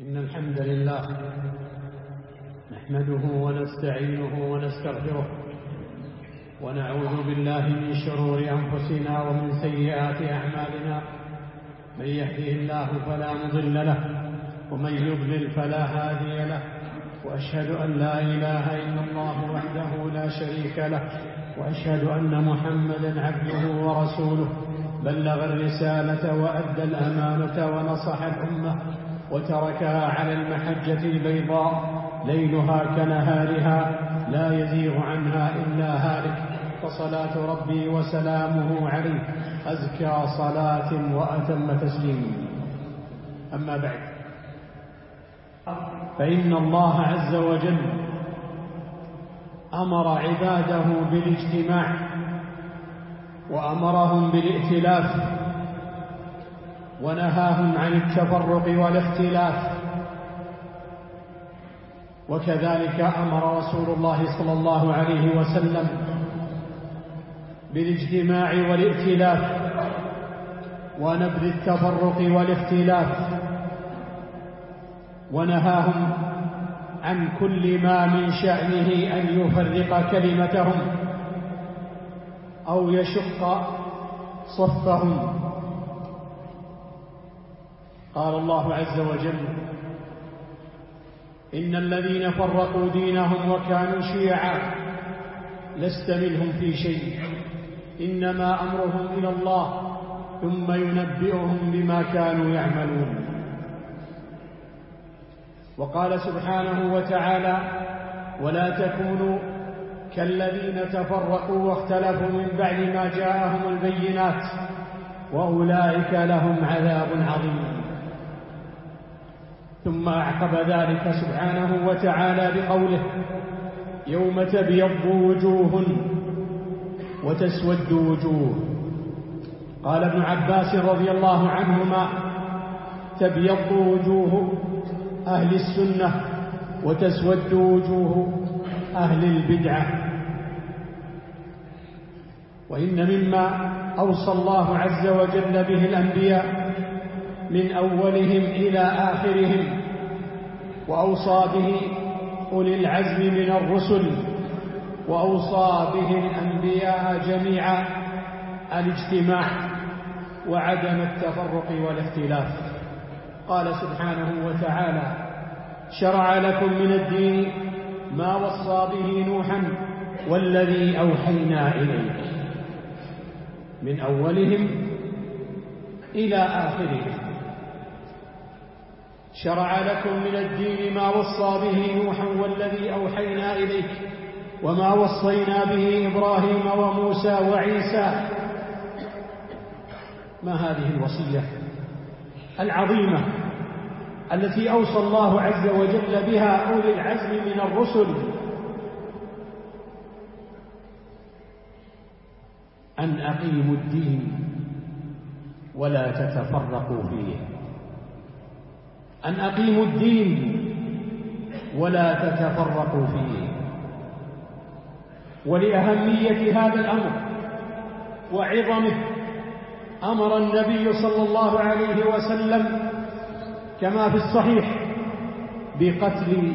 إن الحمد لله نحمده ونستعينه ونستغفره ونعوذ بالله من شرور أنفسنا ومن سيئات أعمالنا من يهده الله فلا مضل له ومن يضلل فلا هادي له وأشهد أن لا إله إلا الله وحده لا شريك له وأشهد أن محمدا عبده ورسوله بلغ الرسالة وأدى الأمانة ونصح الأمة وتركها على المحجة البيضاء ليلها كنهارها لا يزيغ عنها إلا هالك فصلاة ربي وسلامه عليه أزكى صلاة وأتم تسليم. أما بعد فإن الله عز وجل أمر عباده بالاجتماع وأمرهم بالائتلاف ونهاهم عن التفرق والاختلاف. وكذلك أمر رسول الله صلى الله عليه وسلم بالاجتماع والائتلاف ونبذ التفرق والاختلاف. ونهاهم عن كل ما من شأنه أن يفرق كلمتهم أو يشق صفهم. قال الله عز وجل إن الذين فرقوا دينهم وكانوا شيعا لست منهم في شيء. إنما أمرهم إلى الله ثم ينبئهم بما كانوا يعملون. وقال سبحانه وتعالى ولا تكونوا كالذين تفرقوا واختلفوا من بعد ما جاءهم البينات وأولئك لهم عذاب عظيم. ثم أعقب ذلك سبحانه وتعالى بقوله يوم تبيض وجوه وتسود وجوه. قال ابن عباس رضي الله عنهما تبيض وجوه أهل السنة وتسود وجوه أهل البدعة. وإن مما أوصى الله عز وجل به الأنبياء من أولهم إلى آخرهم وأوصى به أولي العزم من الرسل وأوصى به الأنبياء جميعا الاجتماع وعدم التفرق والاختلاف. قال سبحانه وتعالى شرع لكم من الدين ما وصى به نوحا والذي أوحينا إليك من أولهم إلى آخرهم. شرع لكم من الدين ما وصى به نوحا والذي أوحينا إليك وما وصينا به إبراهيم وموسى وعيسى. ما هذه الوصية العظيمة التي أوصى الله عز وجل بها أولي العزم من الرسل. أن أقيموا الدين ولا تتفرقوا فيه. أن أقيموا الدين ولا تتفرقوا فيه. ولأهمية هذا الأمر وعظمه أمر النبي صلى الله عليه وسلم كما في الصحيح بقتل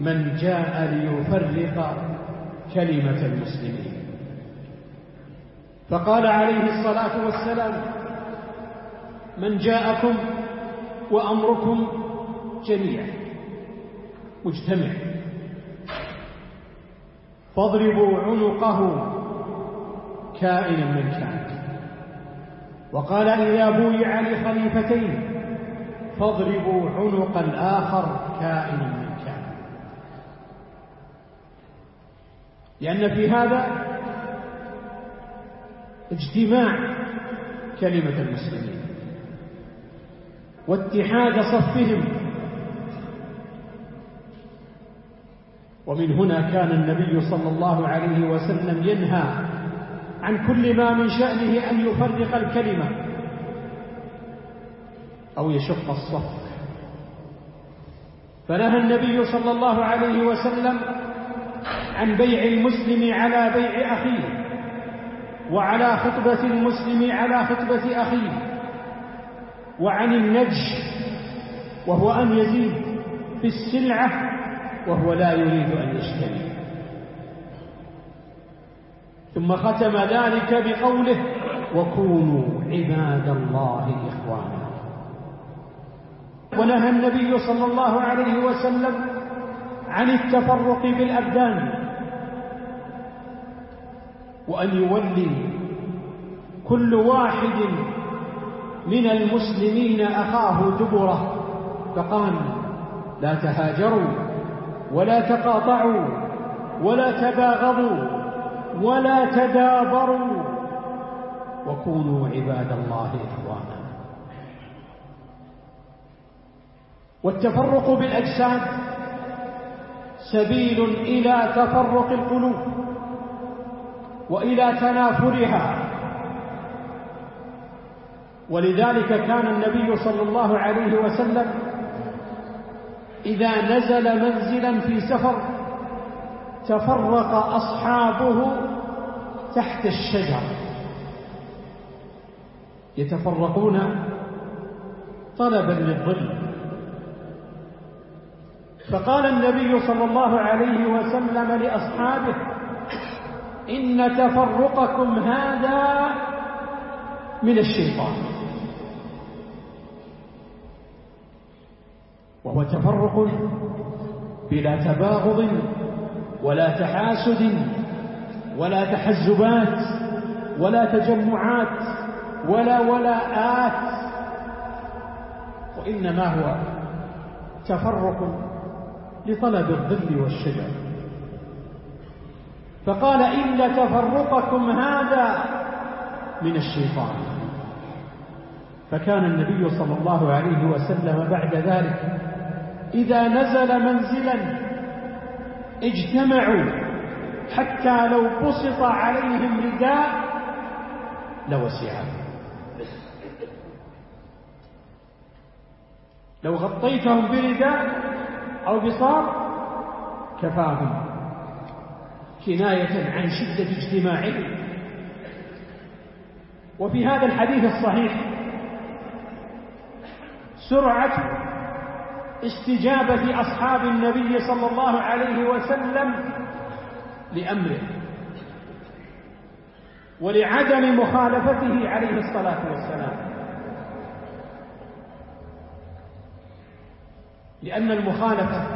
من جاء ليفرق كلمة المسلمين. فقال عليه الصلاة والسلام من جاءكم وأمركم جميعا. مجتمع فاضربوا عنقه كائنا من كان. وقال إذا بويع لخليفتين فاضربوا عنق الآخر كائنا من كان. لأن في هذا اجتماع كلمة المسلمين. واتحاد صفهم. ومن هنا كان النبي صلى الله عليه وسلم ينهى عن كل ما من شأنه أن يفرق الكلمة أو يشق الصف. فنهى النبي صلى الله عليه وسلم عن بيع المسلم على بيع أخيه وعلى خطبة المسلم على خطبة أخيه. وعن النجش وهو أن يزيد في السلعة وهو لا يريد أن يشتري. ثم ختم ذلك بقوله وكونوا عباد الله إخوانا. ونهى النبي صلى الله عليه وسلم عن التفرق بالأبدان وأن يولي كل واحد من المسلمين أخاه دبره فقال لا تهاجروا ولا تقاطعوا ولا تباغضوا ولا تدابروا وكونوا عباد الله إخوانا. والتفرق بالأجساد سبيل إلى تفرق القلوب وإلى تنافرها. ولذلك كان النبي صلى الله عليه وسلم إذا نزل منزلا في سفر تفرق أصحابه تحت الشجر. يتفرقون طلبا للظل. فقال النبي صلى الله عليه وسلم لأصحابه إن تفرقكم هذا من الشيطان. وهو تفرق بلا تباغض ولا تحاسد ولا تحزبات ولا تجمعات ولا ولاءات. وإنما هو تفرق لطلب الظل والشجر. فقال إن تفرقكم هذا من الشيطان. فكان النبي صلى الله عليه وسلم بعد ذلك إذا نزل منزلا اجتمعوا حتى لو بسط عليهم رداء لوسعهم. لو غطيتهم برداء أو بصار كفاهم. كناية عن شدة اجتماعهم. وفي هذا الحديث الصحيح سرعة استجابة أصحاب النبي صلى الله عليه وسلم لأمره ولعدم مخالفته عليه الصلاة والسلام. لأن المخالفة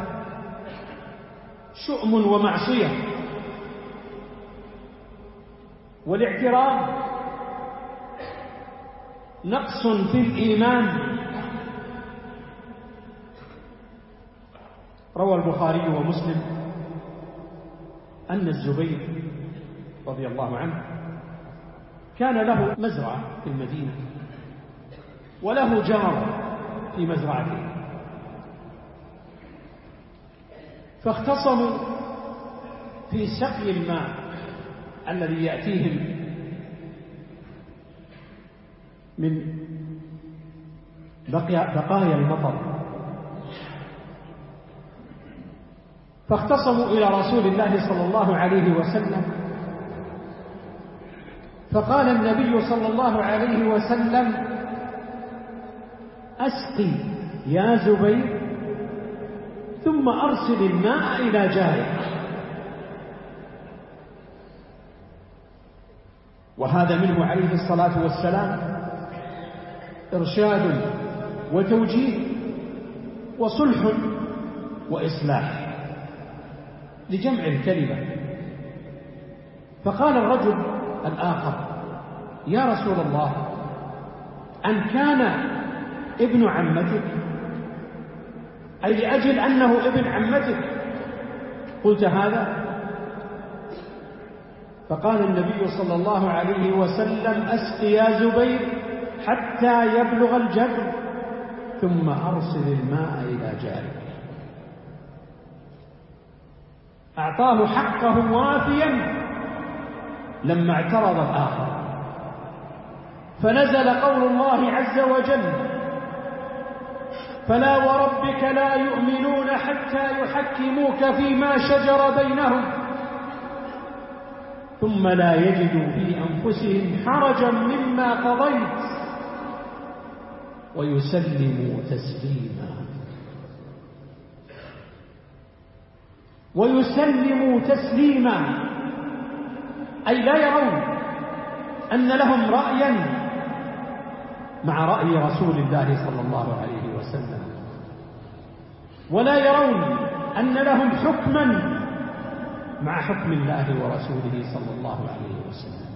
شؤم ومعصية. والاعتراض نقص في الإيمان. روى البخاري ومسلم أن الزبير رضي الله عنه كان له مزرعة في المدينة وله جار في مزرعته. فاختصموا في سقي الماء الذي يأتيهم من بقايا المطر. فاختصموا إلى رسول الله صلى الله عليه وسلم. فقال النبي صلى الله عليه وسلم أسقي يا زبير ثم أرسل الماء إلى جارك. وهذا منه عليه الصلاة والسلام إرشاد وتوجيه وصلح وإصلاح. لجمع الكلمة. فقال الرجل الآخر يا رسول الله أن كان ابن عمتك أي لأجل أنه ابن عمتك قلت هذا؟ فقال النبي صلى الله عليه وسلم أسق يا زبير حتى يبلغ الجد ثم أرسل الماء إلى جارك. أعطاه حقه وافيا لما اعترض الآخر. فنزل قول الله عز وجل فلا وربك لا يؤمنون حتى يحكموك فيما شجر بينهم ثم لا يجدوا في أنفسهم حرجا مما قضيت ويسلموا تسليما. ويسلموا تسليما. أي لا يرون أن لهم رأيا مع رأي رسول الله صلى الله عليه وسلم. ولا يرون أن لهم حكما مع حكم الله ورسوله صلى الله عليه وسلم.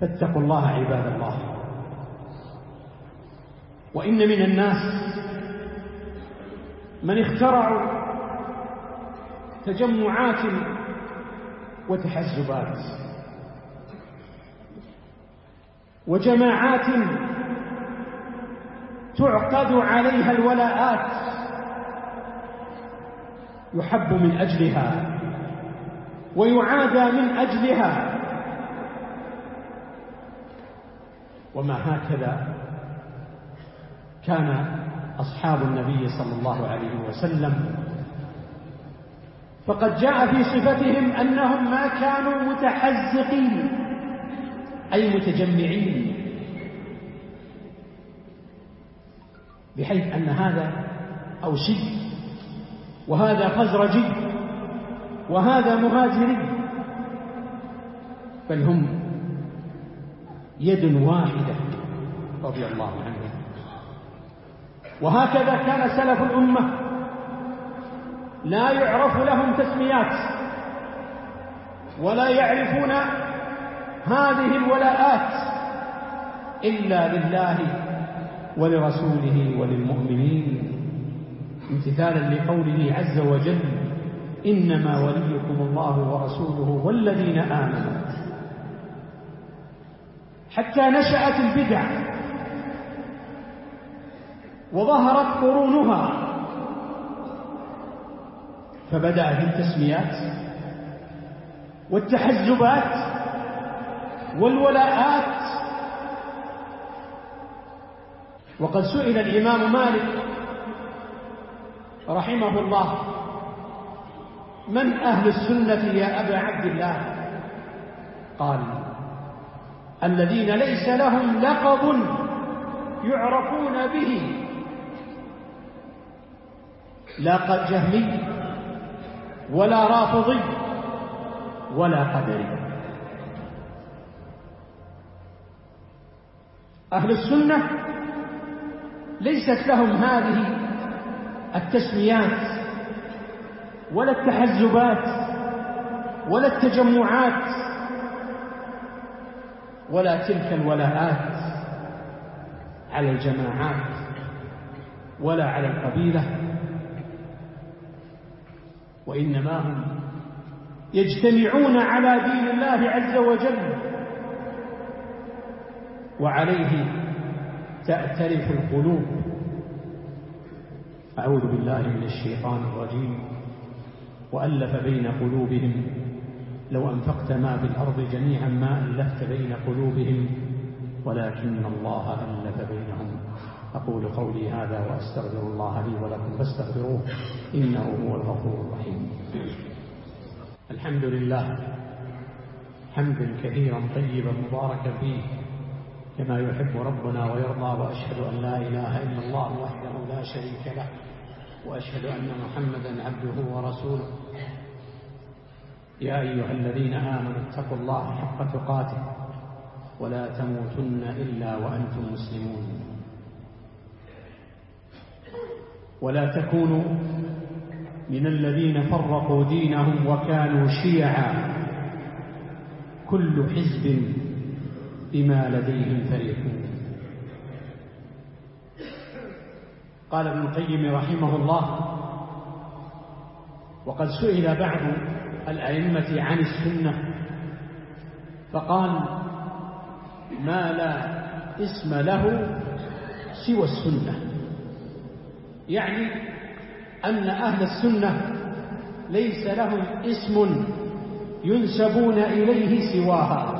فاتقوا الله عباد الله. وإن من الناس من اخترعوا تجمعات وتحزبات وجماعات تعقد عليها الولاءات يحب من أجلها ويعادى من أجلها وما هكذا كان أصحاب النبي صلى الله عليه وسلم. فقد جاء في صفتهم أنهم ما كانوا متحزقين أي متجمعين بحيث أن هذا أوسي وهذا خزرجي وهذا مهاجري. بل هم يد واحدة رضي الله عنهم. وهكذا كان سلف الأمة. لا يعرف لهم تسميات ولا يعرفون هذه الولاءات إلا لله ولرسوله وللمؤمنين. امتثالا لقوله عز وجل إنما وليكم الله ورسوله والذين آمنوا. حتى نشأت البدع وظهرت قرونها. فبدأت التسميات والتحزبات والولاءات. وقد سئل الإمام مالك رحمه الله من أهل السنة يا أبا عبد الله؟ قال الذين ليس لهم لقب يعرفون به لا جهمي ولا رافضي ولا قدري. أهل السنة ليست لهم هذه التسميات ولا التحزبات ولا التجمعات ولا تلك الولاءات على الجماعات ولا على القبيلة. وإنما هم يجتمعون على دين الله عز وجل. وعليه تأتلف القلوب. أعوذ بالله من الشيطان الرجيم. وألف بين قلوبهم. لو أنفقت ما في الأرض جميعا ما ألفت بين قلوبهم. ولكن الله ألف بينهم. أقول قولي هذا وأستغفر الله لي ولكم فاستغفروه إنه هو الغفور الرحيم. الحمد لله حمدا كثيرا طيبا مباركا فيه كما يحب ربنا ويرضى وأشهد أن لا إله إلا الله وحده لا شريك له وأشهد أن محمدا عبده ورسوله. يا أيها الذين آمنوا اتقوا الله حق تقاته ولا تموتن إلا وأنتم مسلمون. ولا تكونوا من الذين فرقوا دينهم وكانوا شيعا. كل حزب بما لديهم فريقون. قال ابن القيم رحمه الله وقد سئل بعض الأئمة عن السنة فقال ما لا اسم له سوى السنة. يعني أن أهل السنة ليس لهم اسم ينسبون إليه سواها.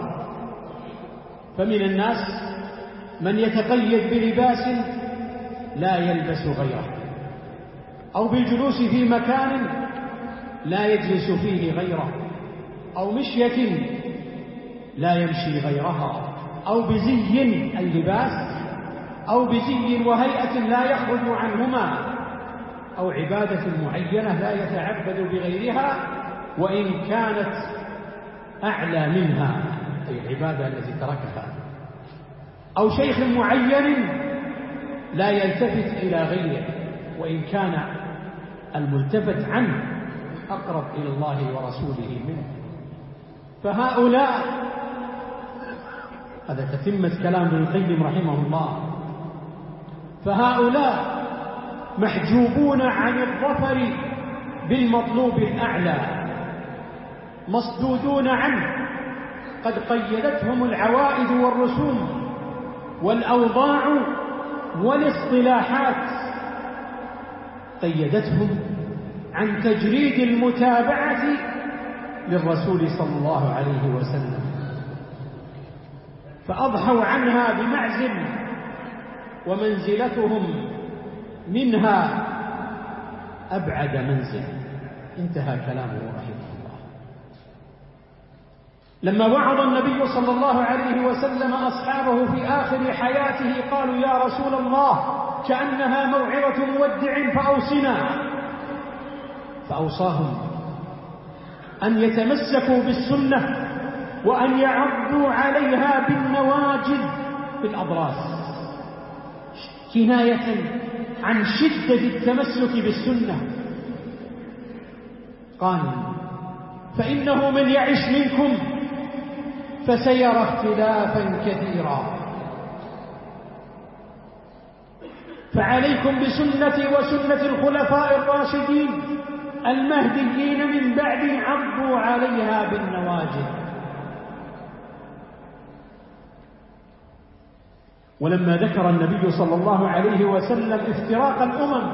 فمن الناس من يتقيد بلباس لا يلبس غيره أو بالجلوس في مكان لا يجلس فيه غيره أو مشية لا يمشي غيرها أو بزي اللباس أو بزي وهيئة لا يخرج عنهما أو عبادة معينة لا يتعبد بغيرها وإن كانت أعلى منها أي العبادة التي تركها. أو شيخ معين لا يلتفت إلى غيره وإن كان الملتفت عنه أقرب إلى الله ورسوله منه. فهؤلاء هذا تتمة كلام ابن القيم رحمه الله. فهؤلاء محجوبون عن الظفر بالمطلوب الأعلى مصدودون عنه قد قيدتهم العوائد والرسوم والأوضاع والاصطلاحات قيدتهم عن تجريد المتابعة للرسول صلى الله عليه وسلم فأضحوا عنها بمعزل ومنزلتهم منها أبعد منزل. انتهى كلامه رحمه الله. لما وعظ النبي صلى الله عليه وسلم أصحابه في آخر حياته قالوا يا رسول الله كأنها موعظة مودع فأوصنا. فأوصاهم أن يتمسكوا بالسنة وأن يعضوا عليها بالنواجذ بالأضراس كناية عن شدة التمسك بالسنة. قال فإنه من يعش منكم فسيرى اختلافا كثيرا. فعليكم بسنتي وسنة الخلفاء الراشدين المهديين من بعد عضوا عليها بالنواجذ. ولما ذكر النبي صلى الله عليه وسلم افتراق الأمم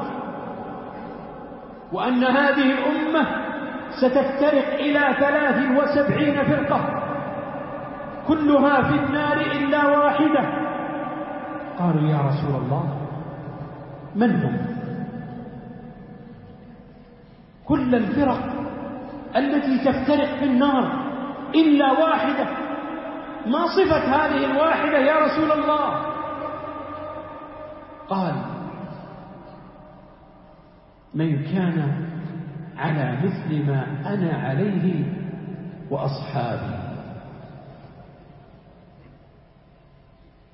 وأن هذه الأمة ستفترق إلى ثلاث وسبعين فرقة كلها في النار إلا واحدة. قالوا يا رسول الله من هم؟ كل الفرق التي تفترق في النار إلا واحدة. ما صفة هذه الواحدة يا رسول الله؟ قال من كان على مثل ما أنا عليه وأصحابي.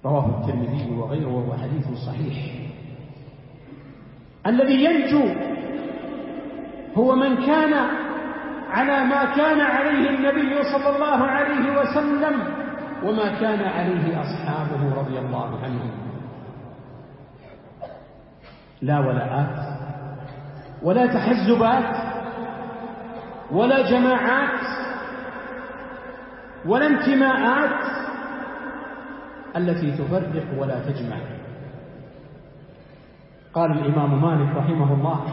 رواه الترمذي وغيره وهو حديث صحيح. الذي ينجو هو من كان على ما كان عليه النبي صلى الله عليه وسلم وما كان عليه أصحابه رضي الله عنهم. لا ولاءات ولا تحزبات ولا جماعات ولا انتماءات التي تفرق ولا تجمع. قال الإمام مالك رحمه الله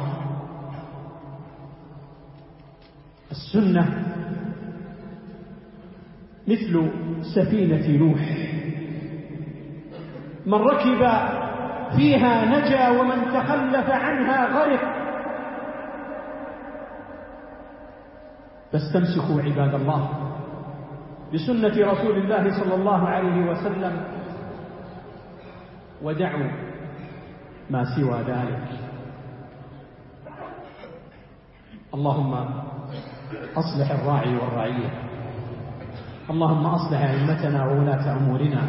السنة مثل سفينة نوح. من ركب فيها نجا ومن تخلف عنها غرق. فاستمسكوا عباد الله بسنة رسول الله صلى الله عليه وسلم ودعوا ما سوى ذلك. اللهم أصلح الراعي والرعية. اللهم أصلح أئمتنا وولاة أمورنا.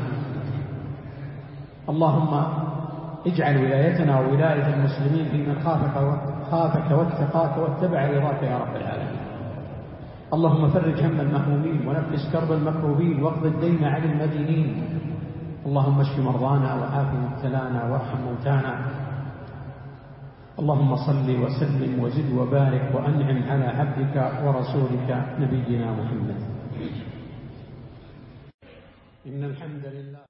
اللهم اجعل ولايتنا وولاية المسلمين في من خافك خافك واتقاك واتبع رضاك يا رب العالمين. اللهم فرج هم المهمومين ونفس كرب المكروبين واقض الدين عن المدينين. اللهم اشف مرضانا وعاف مبتلانا وارحم موتانا. اللهم صل وسلم وزد وبارك وأنعم على عبدك ورسولك نبينا محمد. إن الحمد لله